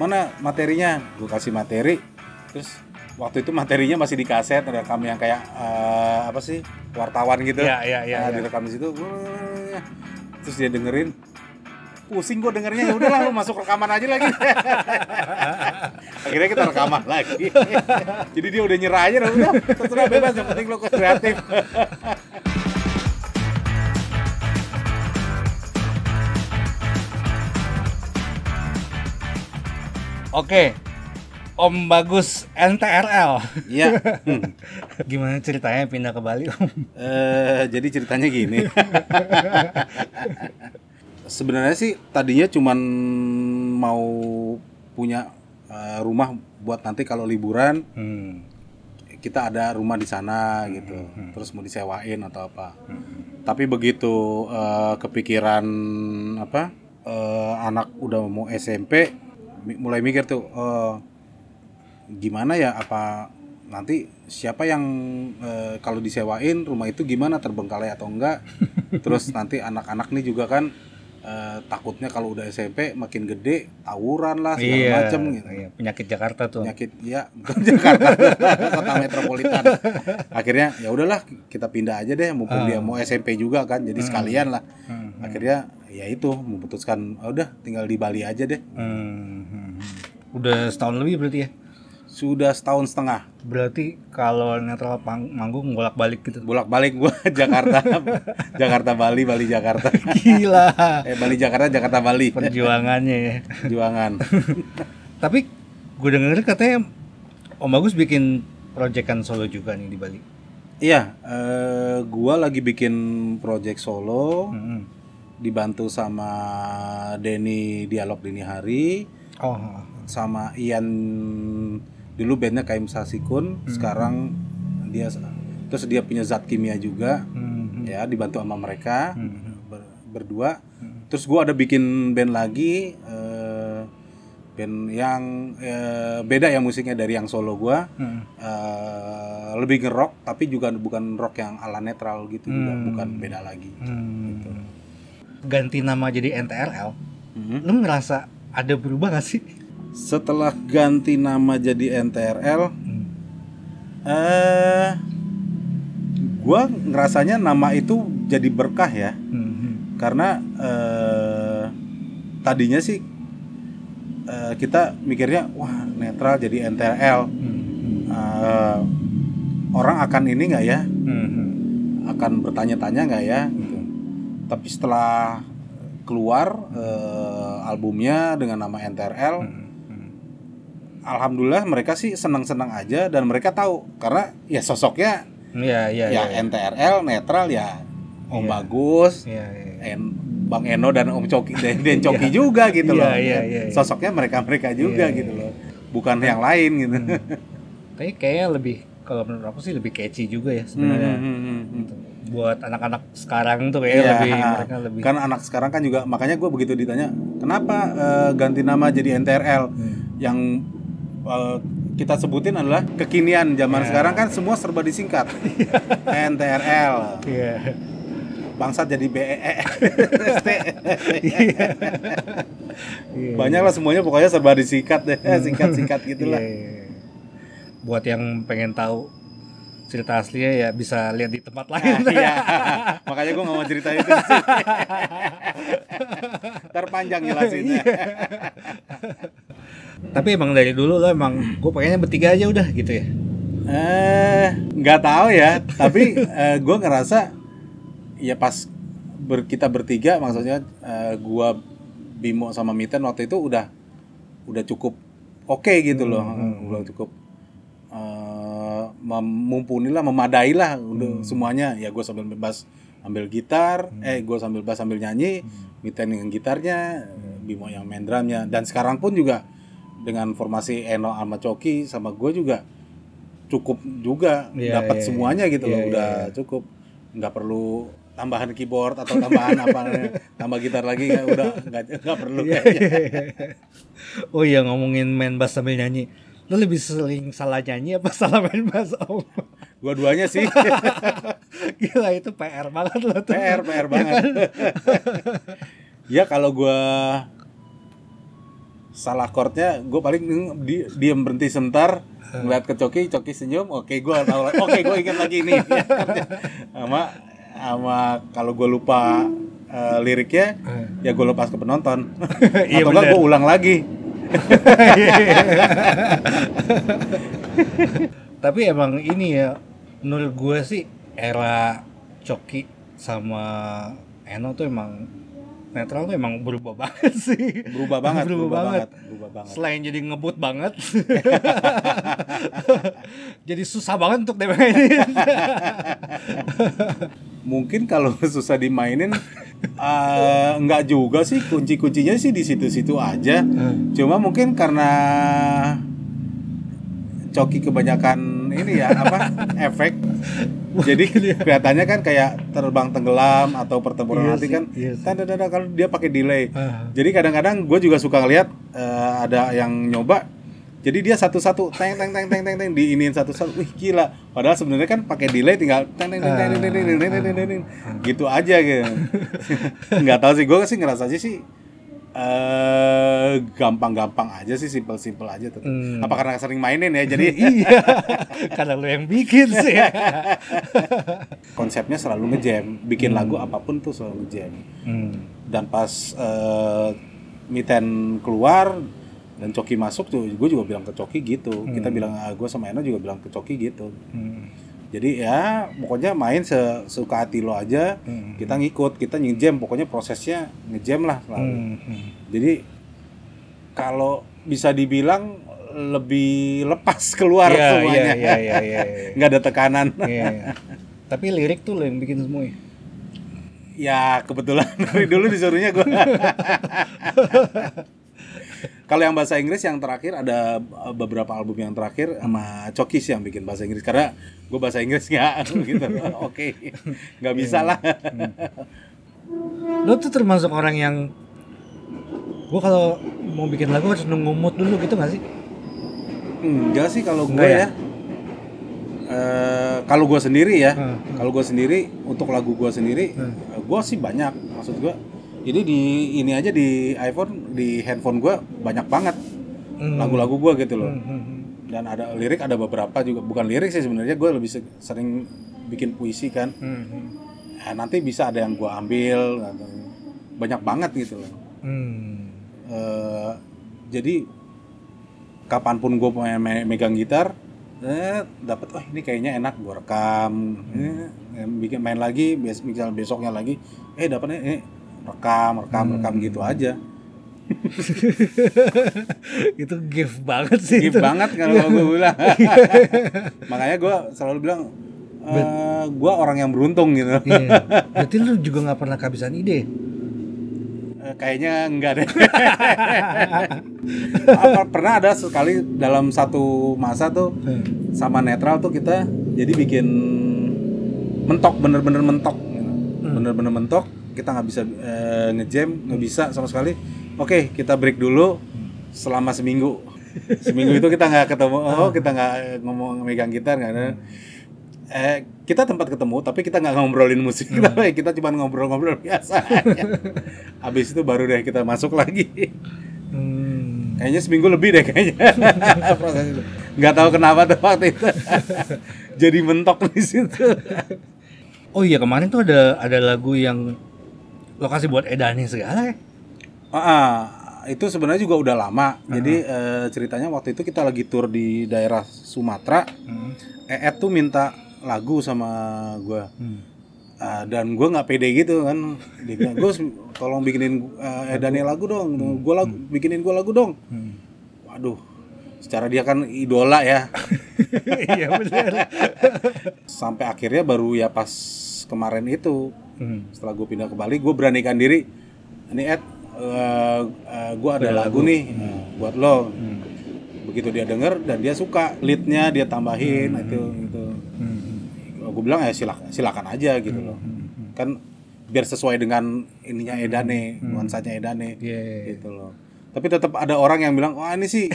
mana materinya? Gue kasih materi. Terus waktu itu materinya masih di kaset ada kami yang kayak eh, apa sih wartawan gitu. Iya, iya, iya, Nah, iya. direkam di situ Wah. terus dia dengerin. Pusing gue dengernya ya udahlah lu masuk rekaman aja lagi. Akhirnya kita rekaman lagi. Jadi dia udah nyerah aja udah terserah bebas yang penting lu kreatif Oke. Om Bagus NTRL. iya Hmm. Gimana ceritanya pindah ke Bali, Om? Eh, jadi ceritanya gini. Sebenarnya sih tadinya cuman mau punya eh, rumah buat nanti kalau liburan Hmm. kita ada rumah di sana gitu. Terus mau disewain atau apa. Tapi begitu eh, kepikiran apa? eh, anak udah mau SMP mulai mikir tuh eh, gimana ya apa nanti siapa yang eh, kalau disewain rumah itu gimana terbengkalai atau enggak? Terus nanti anak-anak nih juga kan eh, takutnya kalau udah SMP makin gede tawuran lah segala Iya, macem gitu. iya, penyakit Jakarta tuh. penyakit ya bukan Jakarta kota metropolitan. Akhirnya ya udahlah kita pindah aja deh mumpung dia mau SMP juga kan jadi sekalian lah. Hmm, akhirnya ya itu memutuskan "Ah, udah tinggal di Bali aja deh. Hmm, hmm. Udah setahun lebih berarti ya? sudah setahun setengah Berarti kalau netral manggung bolak-balik gitu. bolak balik gua Jakarta Jakarta Bali Bali Jakarta Gila. eh Bali Jakarta Jakarta Bali Perjuangannya ya. juangan Tapi gue denger katanya Om Bagus bikin proyekan solo juga nih di Bali. iya eh, gua lagi bikin project solo Hmm. dibantu sama Denny Dialog Dini Hari Oh. Sama Ian dulu bandnya Kaim Sasikun sekarang dia terus dia punya zat kimia juga Hmm. ya dibantu sama mereka Hmm. ber- berdua terus gua ada bikin band lagi eh, band yang eh, beda ya musiknya dari yang solo gua Hmm. Eh, lebih ngerok tapi juga bukan rock yang ala netral gitu juga Hmm. bukan beda lagi Hmm. Ganti nama jadi NTRL. Mhm. Lu ngerasa ada berubah gak sih? Setelah ganti nama jadi NTRL Hmm. eh gua ngerasanya nama itu jadi berkah ya Hmm. karena eh tadinya sih eh, kita mikirnya wah netral jadi NTRL Hmm. Eh, orang akan ini nggak ya Hmm. akan bertanya-tanya nggak ya gitu tapi setelah keluar eh, albumnya dengan nama NTRL Hmm. Alhamdulillah mereka sih senang-senang aja dan mereka tahu karena ya sosoknya Iya, iya, ya iya. NTRL netral ya Om Iya. Bagus Iya, iya. En- Bang Eno dan Om Coki dan Den Coki juga gitu Iya, loh iya, iya, iya. sosoknya mereka mereka juga Iya, gitu iya. loh bukan yang lain gitu Tapi kayaknya lebih kalau menurut aku sih lebih catchy juga ya sebenarnya. Hmm, hmm, hmm, hmm. Buat anak-anak sekarang tuh kayaknya Iya, lebih mereka lebih kan anak sekarang kan juga makanya gue begitu ditanya kenapa eh, ganti nama jadi NTRL Hmm. yang eh, kita sebutin adalah kekinian zaman Iya. sekarang kan semua serba disingkat. NTRL Iya. bangsat jadi BEE Iya. banyak lah semuanya pokoknya serba disingkat deh. Singkat-singkat gitu lah. Iya, iya. Buat yang pengen tahu cerita aslinya ya bisa lihat di tempat lain. iya. Makanya gue gak mau cerita itu ntar panjang jelasinnya Tapi emang dari dulu lo emang gue pengennya bertiga aja udah gitu ya. eh nggak tahu ya. Tapi eh, gue ngerasa ya pas ber, kita bertiga maksudnya eh, gua Bimo sama Miten waktu itu udah udah cukup oke gitu loh. Udah cukup eh, mumpuni lah memadai lah untuk semuanya. Ya gue sambil bebas ambil gitar eh gue sambil bass sambil nyanyi Miten dengan gitarnya Bimo yang main drumnya. Dan sekarang pun juga dengan formasi Eno sama Coki sama gue juga cukup juga Iya, dapat iya, semuanya gitu iya, loh iya, udah cukup. Nggak perlu tambahan keyboard atau tambahan apa tambah gitar lagi ya udah nggak nggak perlu. Iya, Oh iya ngomongin main bass sambil nyanyi. Lo lebih sering salah nyanyi apa salah main bass om? dua-duanya sih. Gila itu PR banget lo tuh. PR PR banget. Ya kalau gua salah chordnya gue paling di, diam berhenti sebentar ngeliat ke Coki Coki senyum oke gue tahu oke gue ingat lagi ini. Sama sama kalau gue lupa eh, liriknya ya gue lepas ke penonton. Iya, atau enggak gue ulang lagi. Tapi emang ini ya menurut gue sih era Coki sama Eno tuh emang netral tuh emang berubah banget sih. berubah banget Berubah berubah, banget. banget. berubah banget Selain jadi ngebut banget, jadi susah banget untuk dimainin. mungkin kalau susah dimainin enggak juga sih kunci kuncinya sih di situ-situ aja cuma mungkin karena coki kebanyakan ini ya apa efek jadi kelihatannya kan kayak terbang tenggelam atau pertempuran Iya hati sih, kan iya sih. tanda-tanda kalau dia pakai delay Ah. jadi kadang-kadang gue juga suka ngeliat eh, ada yang nyoba jadi dia satu-satu teng teng teng teng teng teng diinin satu-satu wih gila padahal sebenarnya kan pakai delay tinggal teng teng teng teng teng teng teng teng teng teng teng gitu aja gitu nggak tahu sih gue sih ngerasa sih eh gampang-gampang aja sih simpel-simpel aja tetap. Hmm. apa karena sering mainin ya jadi iya, karena lu yang bikin sih. konsepnya selalu ngejam bikin lagu apa pun tuh selalu ngejam Hmm. dan pas eh, Miten keluar dan Coki masuk tuh gue juga bilang ke Coki gitu kita bilang gue sama Eno juga bilang ke Coki gitu Hmm. Jadi ya pokoknya main sesuka hati lo aja Hmm. kita ngikut kita ngejam pokoknya prosesnya ngejam lah selalu Hmm. Hmm. jadi kalau bisa dibilang lebih lepas keluar Iya, semuanya iya, iya, iya, iya, iya. nggak ada tekanan Iya, iya. Tapi lirik tuh lo yang bikin semua ya? Ya kebetulan dari dulu disuruhnya gue. Kalau yang bahasa Inggris yang terakhir ada uh, beberapa album yang terakhir sama Coki sih yang bikin bahasa Inggris karena gue bahasa Inggris nggak gitu. Oke, nggak bisa lah. Lo tuh termasuk orang yang gua kalau mau bikin lagu harus nunggu mood dulu gitu gak sih? Enggak sih kalau gue ya? ya. Eh, kalau gue sendiri ya, Hmm, kalau gue sendiri untuk lagu gue sendiri, gue sih banyak. Maksud gue, jadi di ini aja di iPhone, di handphone gue banyak banget Hmm. lagu-lagu gue gitu loh. Hmm, hmm, dan ada lirik ada beberapa juga bukan lirik sih sebenarnya gue lebih se- sering bikin puisi kan. Eh, nanti bisa ada yang gue ambil banyak banget gitu loh. Eh, jadi kapan pun gue mau me- megang gitar eh dapat oh ini kayaknya enak gue rekam eh, bikin main lagi bes misal besoknya lagi eh dapatnya eh rekam rekam rekam gitu aja itu gift banget sih Gift itu. banget kalau gue bilang. Makanya gue selalu bilang eh gue orang yang beruntung gitu. Iya. Berarti lu juga nggak pernah kehabisan ide. Eh, kayaknya enggak deh. Apa, pernah ada sekali dalam satu masa tuh sama netral tuh kita jadi bikin mentok bener-bener mentok gitu. bener-bener mentok kita nggak bisa eh, ngejam nggak bisa sama sekali. Oke kita break dulu. Selama seminggu. Seminggu itu kita nggak ketemu oh kita nggak ngomong megang gitar nggak ada. Eh kita tempat ketemu tapi kita nggak ngobrolin musik. Kita kita cuma ngobrol-ngobrol biasa. Habis itu baru deh kita masuk lagi. Hmm. Kayaknya seminggu lebih deh kayaknya. Proses itu. Nggak tahu kenapa tuh waktu itu. Jadi mentok di situ. Oh iya kemarin tuh ada ada lagu yang lokasi buat Edani segala ya. Ah, ah, itu sebenarnya juga udah lama. Jadi eh, ceritanya waktu itu kita lagi tour di daerah Sumatera. Hmm. Eet tuh minta lagu sama gua. Hmm. Ah, dan gue nggak pede gitu kan dia bilang gue tolong bikinin eh Daniel lagu dong gue lagu bikinin gue lagu dong Hmm. waduh secara dia kan idola ya Iya benar. sampai akhirnya baru ya pas kemarin itu Hmm. setelah gue pindah ke Bali gue beranikan diri ini Ed gue ada lagu, nih buat lo. Begitu dia denger dan dia suka leadnya dia tambahin itu itu Hmm. gue bilang ya silakan silakan aja gitu loh. Kan biar sesuai dengan ininya Edane nuansanya Edane Iya, iya, iya. gitu loh. Tapi tetap ada orang yang bilang wah ini sih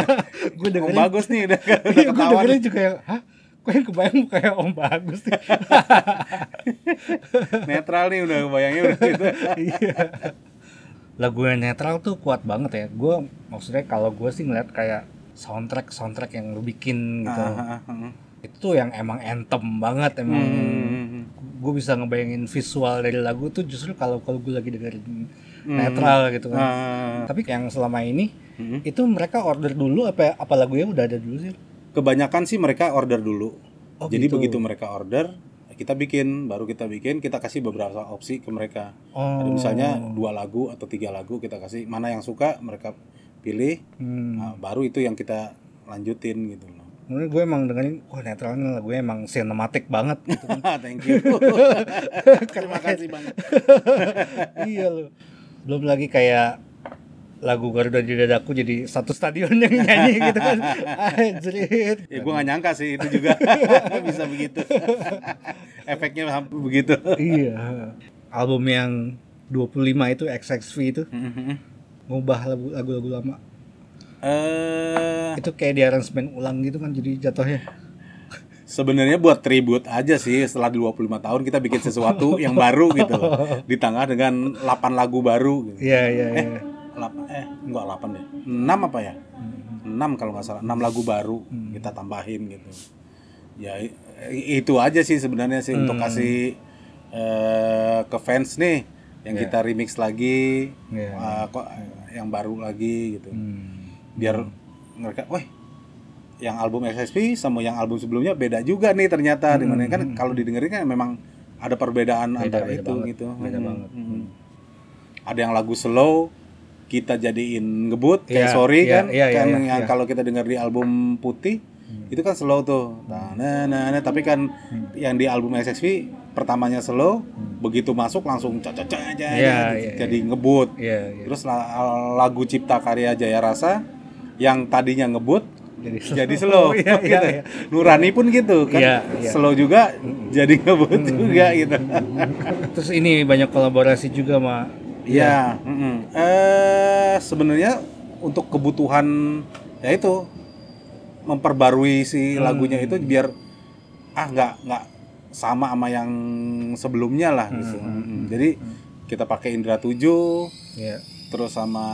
Gue oh, dengerin. bagus nih. Udah, udah Iya, gue dengerin juga yang, hah? Kok yang kebayang kayak Om Bagus nih? netral nih udah bayangnya udah gitu Iya. lagu yang netral tuh kuat banget ya. Gue maksudnya kalau gue sih ngeliat kayak soundtrack soundtrack yang lu bikin gitu. Ah, ah, ah. Itu yang emang anthem banget emang. Hmm. Gue bisa ngebayangin visual dari lagu tuh justru kalau kalau gue lagi dengerin Hmm. netral gitu kan. Ah. Tapi yang selama ini Hmm. itu mereka order dulu apa apa lagunya udah ada dulu sih? Kebanyakan sih mereka order dulu. Oh, Jadi gitu. begitu mereka order, kita bikin, baru kita bikin, kita kasih beberapa opsi ke mereka. Oh. Ada misalnya dua lagu atau tiga lagu kita kasih, mana yang suka mereka pilih, Hmm. nah, baru itu yang kita lanjutin gitu loh. Menurut gue emang dengerin, wah netral ini lagunya emang sinematik banget gitu kan. Thank you. Terima kasih banget. iya loh. Belum lagi kayak lagu Garuda di dadaku jadi satu stadion yang nyanyi gitu kan. Anjrit. Ya gue gak nyangka sih itu juga bisa begitu. Efeknya hampir begitu. iya. Album yang 25 itu XXV itu ngubah lagu- lagu-lagu lama. Eh Itu kayak di aransemen ulang gitu kan jadi jatuhnya. sebenarnya buat tribute aja sih setelah 25 tahun kita bikin sesuatu yang baru gitu loh. Di tengah dengan 8 lagu baru gitu. Iya iya iya. 8 eh enggak 8 deh. 6 apa ya? 6 kalau nggak salah. 6 lagu baru kita tambahin gitu. Ya itu aja sih sebenarnya sih untuk kasih eh, ke fans nih yang kita remix lagi Iya. eh, kok yang baru lagi gitu. Hmm. Biar mereka, wah yang album SSP sama yang album sebelumnya beda juga nih ternyata di mana kan kalau didengerin kan memang ada perbedaan antara beda itu banget. gitu. Beda Hmm, banget. hmm. Ada yang lagu slow kita jadiin ngebut Iya, kayak sorry iya, kan iya, iya, kan iya, yang iya. kalau kita dengar di album putih itu kan slow tuh. Nah, nah, nah, nah, tapi kan yang di album SSP pertamanya slow, begitu masuk langsung caca caca Iya, iya, jadi ngebut. Iya iya. Terus la- lagu Cipta Karya Jaya Rasa yang tadinya ngebut Jadi jadi slow Iya, iya, gitu. iya. Nurani pun gitu kan. Iya, iya. Slow juga jadi ngebut juga gitu. Terus ini banyak kolaborasi juga sama Iya, mm-mm. Eh sebenarnya untuk kebutuhan ya itu memperbarui si lagunya itu biar ah nggak nggak sama sama yang sebelumnya lah gitu. Mm-mm. Jadi kita pakai Indra 7 ya. terus sama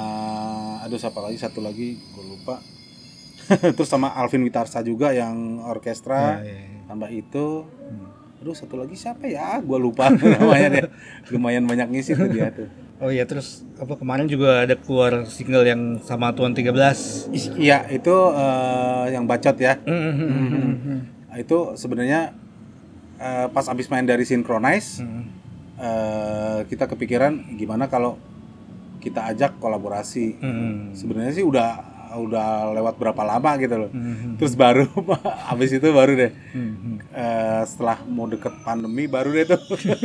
aduh siapa lagi satu lagi gue lupa terus sama Alvin Witarsa juga yang orkestra Iya, iya, iya. tambah itu aduh satu lagi siapa ya gue lupa namanya dia lumayan banyak ngisi tuh dia tuh Oh iya terus apa kemarin juga ada keluar single yang sama Tuan 13. Is- iya itu eh, yang bacot ya Hmm. Nah, itu sebenarnya eh, pas abis main dari Synchronize Hmm. eh, kita kepikiran gimana kalau kita ajak kolaborasi Hmm. sebenarnya sih udah udah lewat berapa lama gitu loh Hmm. terus baru habis itu baru deh Hmm. eh, setelah mau deket pandemi baru deh tuh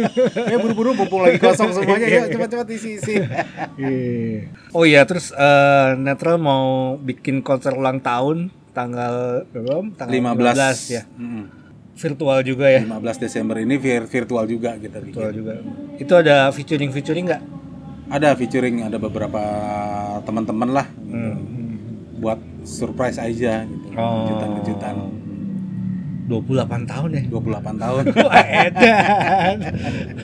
ya buru-buru mumpung lagi kosong semuanya yuk cepat-cepat isi isi Iya. Oh iya terus eh, Netral mau bikin konser ulang tahun tanggal berapa? Tanggal 15 ya. Mm-mm. Virtual juga ya. 15 Desember ini vir- virtual juga kita bikin Virtual juga. Itu ada featuring featuring nggak? ada featuring ada beberapa teman-teman lah gitu. Hmm. Buat surprise aja gitu Oh. kejutan-kejutan 28 tahun ya. 28 tahun edan.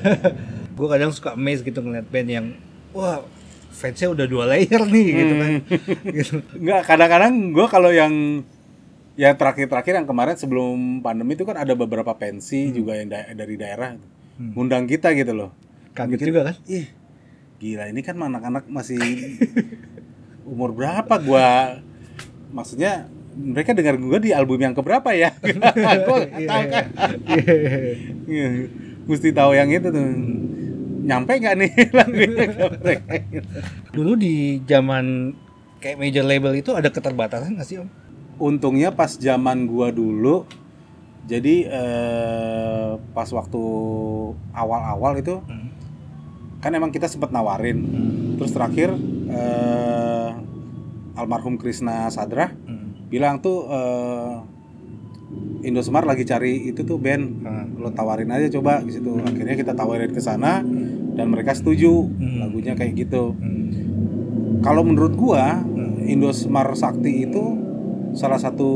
gue kadang suka amazed gitu ngeliat band yang wah fansnya udah dua layer nih gitu kan. gitu. Enggak, kadang-kadang gue kalau yang yang terakhir-terakhir yang kemarin sebelum pandemi itu kan ada beberapa pensi juga yang da- dari daerah ngundang kita gitu loh. Kaget juga kan? Ih, gila ini kan anak-anak masih umur berapa gua? Maksudnya mereka dengar gua di album yang keberapa ya? gua nggak tahu kan. Iya, Mesti tahu yang itu tuh. Nyampe nggak nih lagunya? Dulu di zaman kayak major label itu ada keterbatasan nggak sih om? Untungnya pas zaman gua dulu jadi eh, pas waktu awal-awal itu kan emang kita sempat nawarin. Terus terakhir eh, almarhum Krisna Sadra bilang tuh eh, Indosmart lagi cari itu tuh band Hmm. lo tawarin aja coba di situ. Akhirnya kita tawarin ke sana dan mereka setuju. Hmm. lagunya kayak gitu. Kalau menurut gua Indosmart Sakti itu salah satu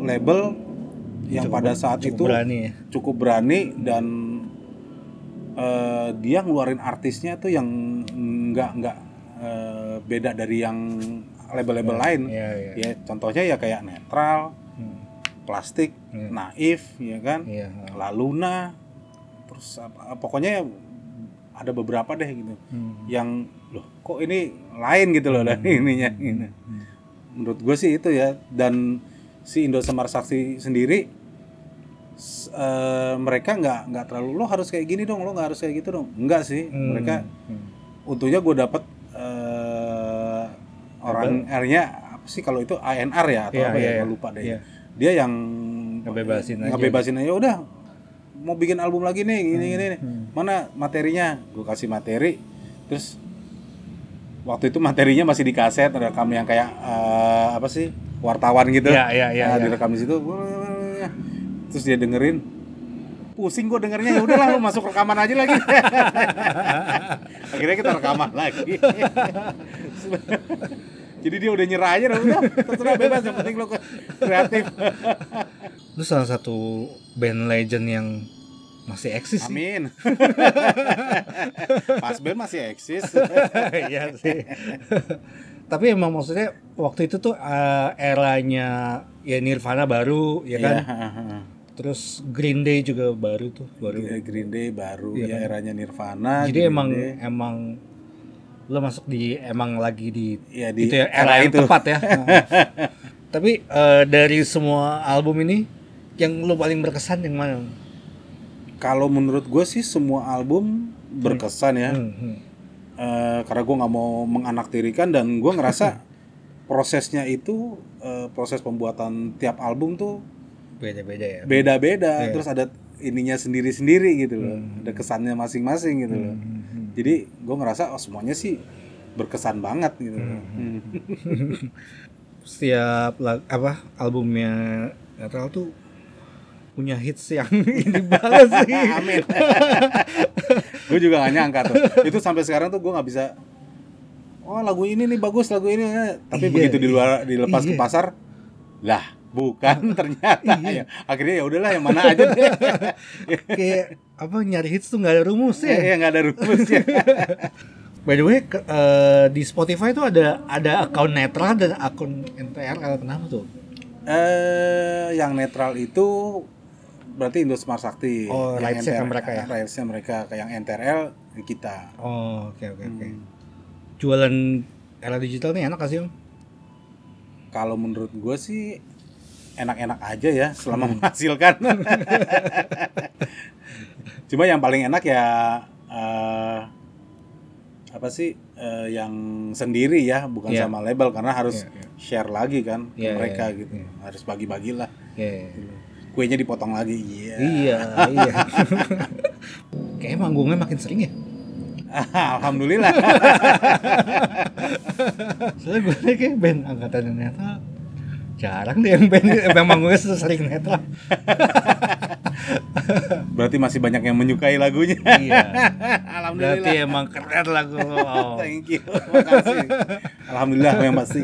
label yang pada saat Cukup itu berani ya. cukup berani dan eh, dia ngeluarin artisnya tuh yang nggak nggak beda dari yang label-label lain. Iya, iya. Ya contohnya ya kayak netral, Hmm. plastik, Iya. naif, ya kan, Iya. laluna, terus apa, pokoknya ada beberapa deh gitu Hmm. yang loh kok ini lain gitu loh dari ininya. gitu. Menurut gue sih itu ya dan si Indosemar Saksi sendiri eh, mereka nggak nggak terlalu lo harus kayak gini dong lo nggak harus kayak gitu dong enggak sih Hmm. mereka Hmm. untungnya gue dapet eh, orang R-nya apa sih kalau itu ANR ya atau Iya, apa iya, ya iya. gue lupa deh Iya. dia yang Ngebebasin aja. ngebebasin aja udah mau bikin album lagi nih gini gini nih. hmm. mana materinya gue kasih materi terus waktu itu materinya masih di kaset rekam yang kayak eh, apa sih wartawan gitu Iya, iya, iya, Nah, iya. direkam di situ terus dia dengerin pusing gue dengernya ya udahlah lu masuk rekaman aja lagi. Akhirnya kita rekaman lagi. Jadi dia udah nyerah aja udah terserah bebas yang penting lo kreatif. Lu salah satu band legend yang masih eksis amin. Pas band masih eksis. Iya sih. Tapi emang maksudnya waktu itu tuh eh, eranya ya Nirvana baru ya kan. Iya, Terus Green Day juga baru tuh, baru. Green Day baru Iya ya kan? eranya Nirvana Jadi Green emang Day. emang lo masuk di emang lagi di ya di itu ya era yang tepat ya. Nah. Tapi eh, dari semua album ini yang lo paling berkesan yang mana? kalau menurut gue sih semua album berkesan ya Hmm, hmm. Eh, karena gue nggak mau menganaktirikan dan gue ngerasa prosesnya itu eh, proses pembuatan tiap album tuh Beda-beda ya. beda-beda Iya. terus ada ininya sendiri-sendiri gitu loh Hmm. ada kesannya masing-masing gitu loh Hmm, hmm. jadi gue ngerasa oh semuanya sih berkesan banget gitu loh. Hmm. Setiap apa albumnya Netral tuh punya hits yang ini banget sih. Amin. gue juga gak nyangka tuh. Itu sampai sekarang tuh gue nggak bisa. Oh lagu ini nih bagus lagu ini. eh." Tapi Iya, begitu di luar dilepas ke iya. pasar, lah bukan ternyata. Iya. Ya, akhirnya ya udahlah yang mana aja deh. Kayak apa nyari hits tuh nggak ada rumusnya. ya nggak ada rumusnya. By the way, ke- eh, di Spotify tuh ada ada akun netral dan akun NTRL kenapa tuh? eh yang netral itu berarti Indo Smart Sakti. Oh, Yang rights-nya NTR mereka ya? Rights-nya mereka. Kayak yang NTRL kita. Oh, oke oke oke. Hmm. Jualan era digital nih enak gak sih om? Kalau menurut gue sih enak-enak aja ya Hmm. selama menghasilkan. Cuma yang paling enak ya eh, apa sih eh, yang sendiri ya, bukan Iya. sama label karena harus Iya, iya. share lagi kan ke Iya, mereka iya, gitu. iya. Harus bagi-bagi lah. Iya. Kuenya dipotong lagi. Iya. Iya, iya. Kayak manggungnya makin sering ya. Alhamdulillah. Soalnya gue kayak band angkatan netral jarang deh yang band yang manggungnya sering netral. Berarti masih banyak yang menyukai lagunya. iya. Alhamdulillah. Berarti emang keren lagu. Om. Thank you. Makasih. Alhamdulillah yang pasti.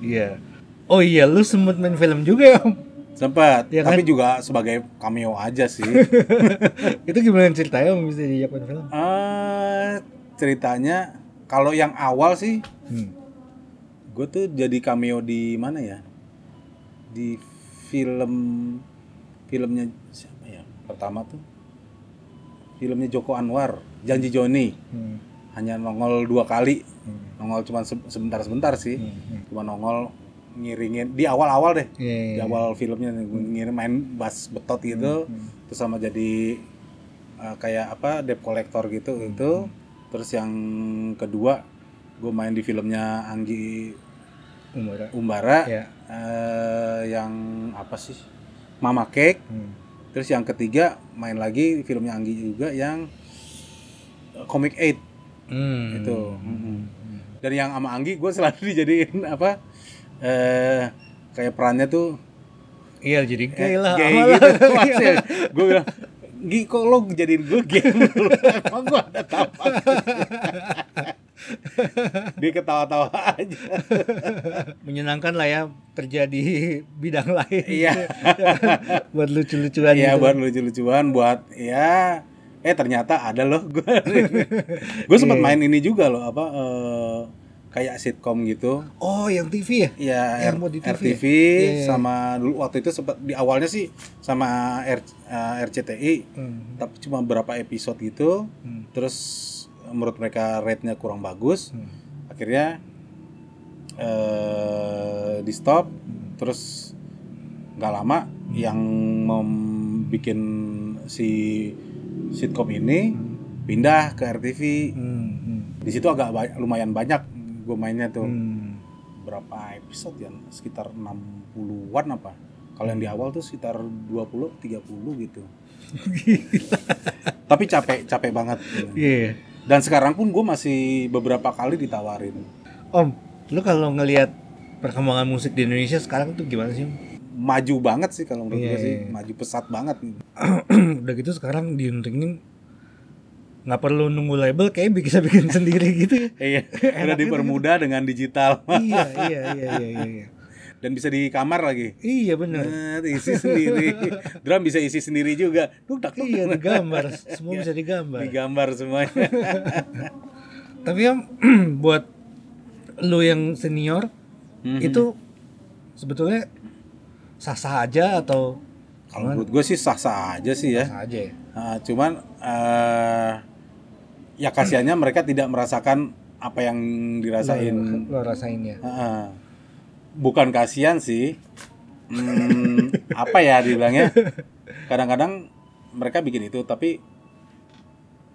Iya. Oh iya, lu sempet main film juga ya om? Sempat, Iya tapi kan? juga sebagai cameo aja sih. Itu gimana ceritanya om bisa diapain film? Eh ceritanya kalau yang awal sih Hmm. Gue tuh jadi cameo di mana ya di film filmnya siapa ya pertama tuh filmnya Joko Anwar Janji Joni Hmm. hanya nongol dua kali Hmm. nongol cuma sebentar sebentar sih Hmm. Hmm. cuma nongol ngiringin di awal-awal deh Iya, iya, di iya. awal filmnya ngirim main bass betot gitu Hmm. terus sama jadi uh, kayak apa debt collector gitu Hmm. itu terus yang kedua gue main di filmnya Anggi Umur. Umbara Ya. eh, yang apa sih Mama Cake Hmm. terus yang ketiga main lagi di filmnya Anggi juga yang uh, Comic 8 Hmm. itu Mm-mm. dan yang sama Anggi gue selalu dijadiin apa eh kayak perannya tuh Iya jadi gay lah. gay gitu gue bilang Gi kok lo jadiin gue gay emang gue ada tapak dia ketawa-tawa aja Menyenangkan lah ya kerja di bidang lain. Iya. buat lucu-lucuan Iya gitu. buat lucu-lucuan buat ya eh ternyata ada loh gue gue sempat Iya. main ini juga loh apa eh, kayak sitkom gitu. Oh, yang TV ya? Ya, Yang R- buat di TV RTV ya? Iya, iya. sama dulu waktu itu sempat di awalnya sih sama R, eh, RCTI, Hmm. tapi cuma beberapa episode gitu. Hmm. Terus menurut mereka rate-nya kurang bagus. Hmm. Akhirnya eh di stop. Hmm. Terus nggak lama yang membuat si sitkom ini pindah ke RTV. Hmm. Hmm. Di situ agak ba- lumayan banyak gue mainnya tuh. Hmm. Berapa episode ya? Sekitar 60-an apa? Kalau yang di awal tuh sekitar 20 30 gitu. Tapi capek, capek banget. Iya. Dan sekarang pun gue masih beberapa kali ditawarin. Om, lu kalau ngelihat perkembangan musik di Indonesia sekarang tuh gimana sih? Om? Maju banget sih kalau menurut Iya, gue sih, iya. maju pesat banget. Udah gitu sekarang di untuk ini nggak perlu nunggu label kayak bisa bikin sendiri gitu ya. Iya, udah gitu. dipermudah dengan digital iya, iya, iya, iya, iya, iya. Dan bisa di kamar lagi. Iya bener. Nah, isi sendiri. Drum bisa isi sendiri juga. Duh, tak Iya digambar, semua bisa digambar. digambar semuanya. Tapi om, buat lu yang senior Mhm. itu sebetulnya sah-sah aja atau Kalau menurut gue sih sah-sah aja sih ya. sah aja ya? Nah, cuman eh ya kasihannya mereka tidak merasakan apa yang dirasain. Lo, lo rasain ya. Heeh. Bukan kasihan sih. Hmm, apa ya dibilangnya? Kadang-kadang mereka bikin itu tapi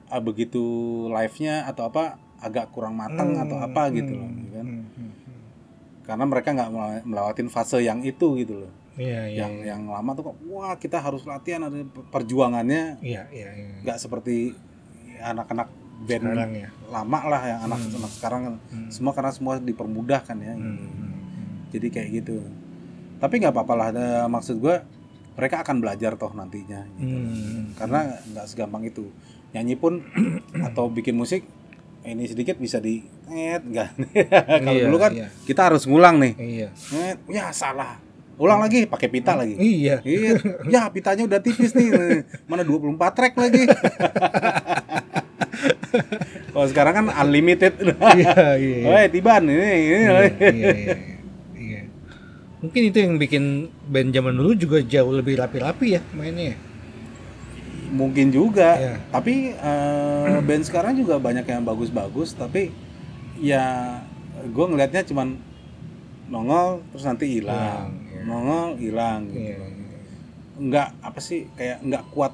ah, begitu live-nya atau apa agak kurang matang atau apa gitu loh, kan? Hmm, hmm, hmm. Karena mereka nggak melewatin fase yang itu gitu loh. Iya, iya. yang yang lama tuh kok wah kita harus latihan ada perjuangannya Iya, iya, iya. nggak seperti anak-anak band Sekarang ya. lama lah yang anak-anak sekarang kan. Hmm. semua karena semua dipermudahkan ya Hmm, hmm, hmm. Jadi kayak gitu tapi nggak apa-apa lah ada- maksud gue mereka akan belajar toh nantinya gitu. Hmm. karena nggak segampang itu nyanyi pun atau bikin musik ini sedikit bisa di net nggak kalau Iya, dulu kan iya. kita harus ngulang nih Iya. net ya salah ulang lagi pakai pita lagi Iya. Iya, ya pitanya udah tipis nih. Mana 24 track lagi. Kalau sekarang kan unlimited. Iya, iya. iya. Woi, Tiban ini ini. Iya, iya, iya, iya. Mungkin itu yang bikin band zaman dulu juga jauh lebih rapi-rapi ya mainnya. Mungkin juga. Iya. Tapi eh, band sekarang juga banyak yang bagus-bagus, tapi ya gue ngelihatnya cuman nongol terus nanti hilang. Iya. Nongol hilang gitu. Iya. Enggak apa sih kayak enggak kuat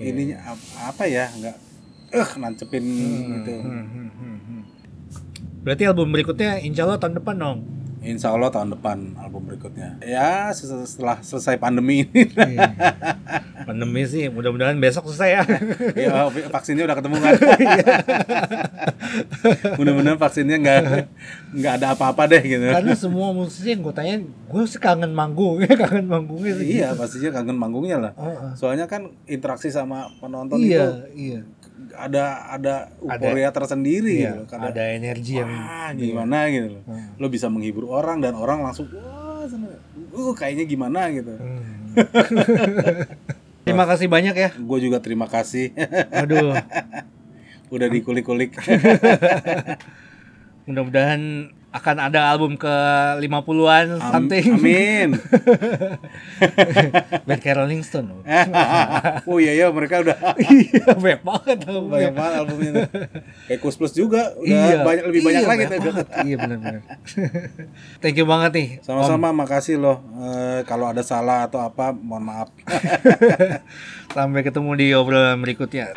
Iya. ininya ap- apa ya, enggak eh nancepin gitu. Hmm, hmm, hmm, hmm. Berarti album berikutnya insya Allah tahun depan dong. Insya Allah tahun depan album berikutnya. Ya setelah selesai pandemi ini. Iya. Pandemi sih, mudah-mudahan besok selesai ya. ya, vaksinnya udah ketemu kan. Mudah-mudahan vaksinnya nggak nggak ada apa-apa deh gitu. Karena semua musisi yang gue tanya, gue sih kangen manggung, kangen manggungnya sih. Iya pastinya kangen manggungnya lah. Soalnya kan interaksi sama penonton Iya, itu iya. Ada ada euforia tersendiri Iya, gitu. Karena, ada energi yang gimana gitu loh. Hmm. Lo bisa menghibur orang dan orang langsung wah seneng. uh kayaknya gimana gitu. Hmm. Terima kasih banyak ya. Gue juga terima kasih Aduh, udah dikulik-kulik. mudah-mudahan akan ada album ke 50-an Am- something. Amin. Band kayak Rolling Stone. oh iya ya mereka udah Iya, banyak banget albumnya. banyak banget albumnya. Kayak Kus Plus juga udah Iya. banyak lebih banyak Iya, lagi banyak tuh. banget. Iya benar-benar. Thank you banget nih. Sama-sama makasih loh. Eh, kalau ada salah atau apa mohon maaf. Sampai ketemu di obrolan berikutnya.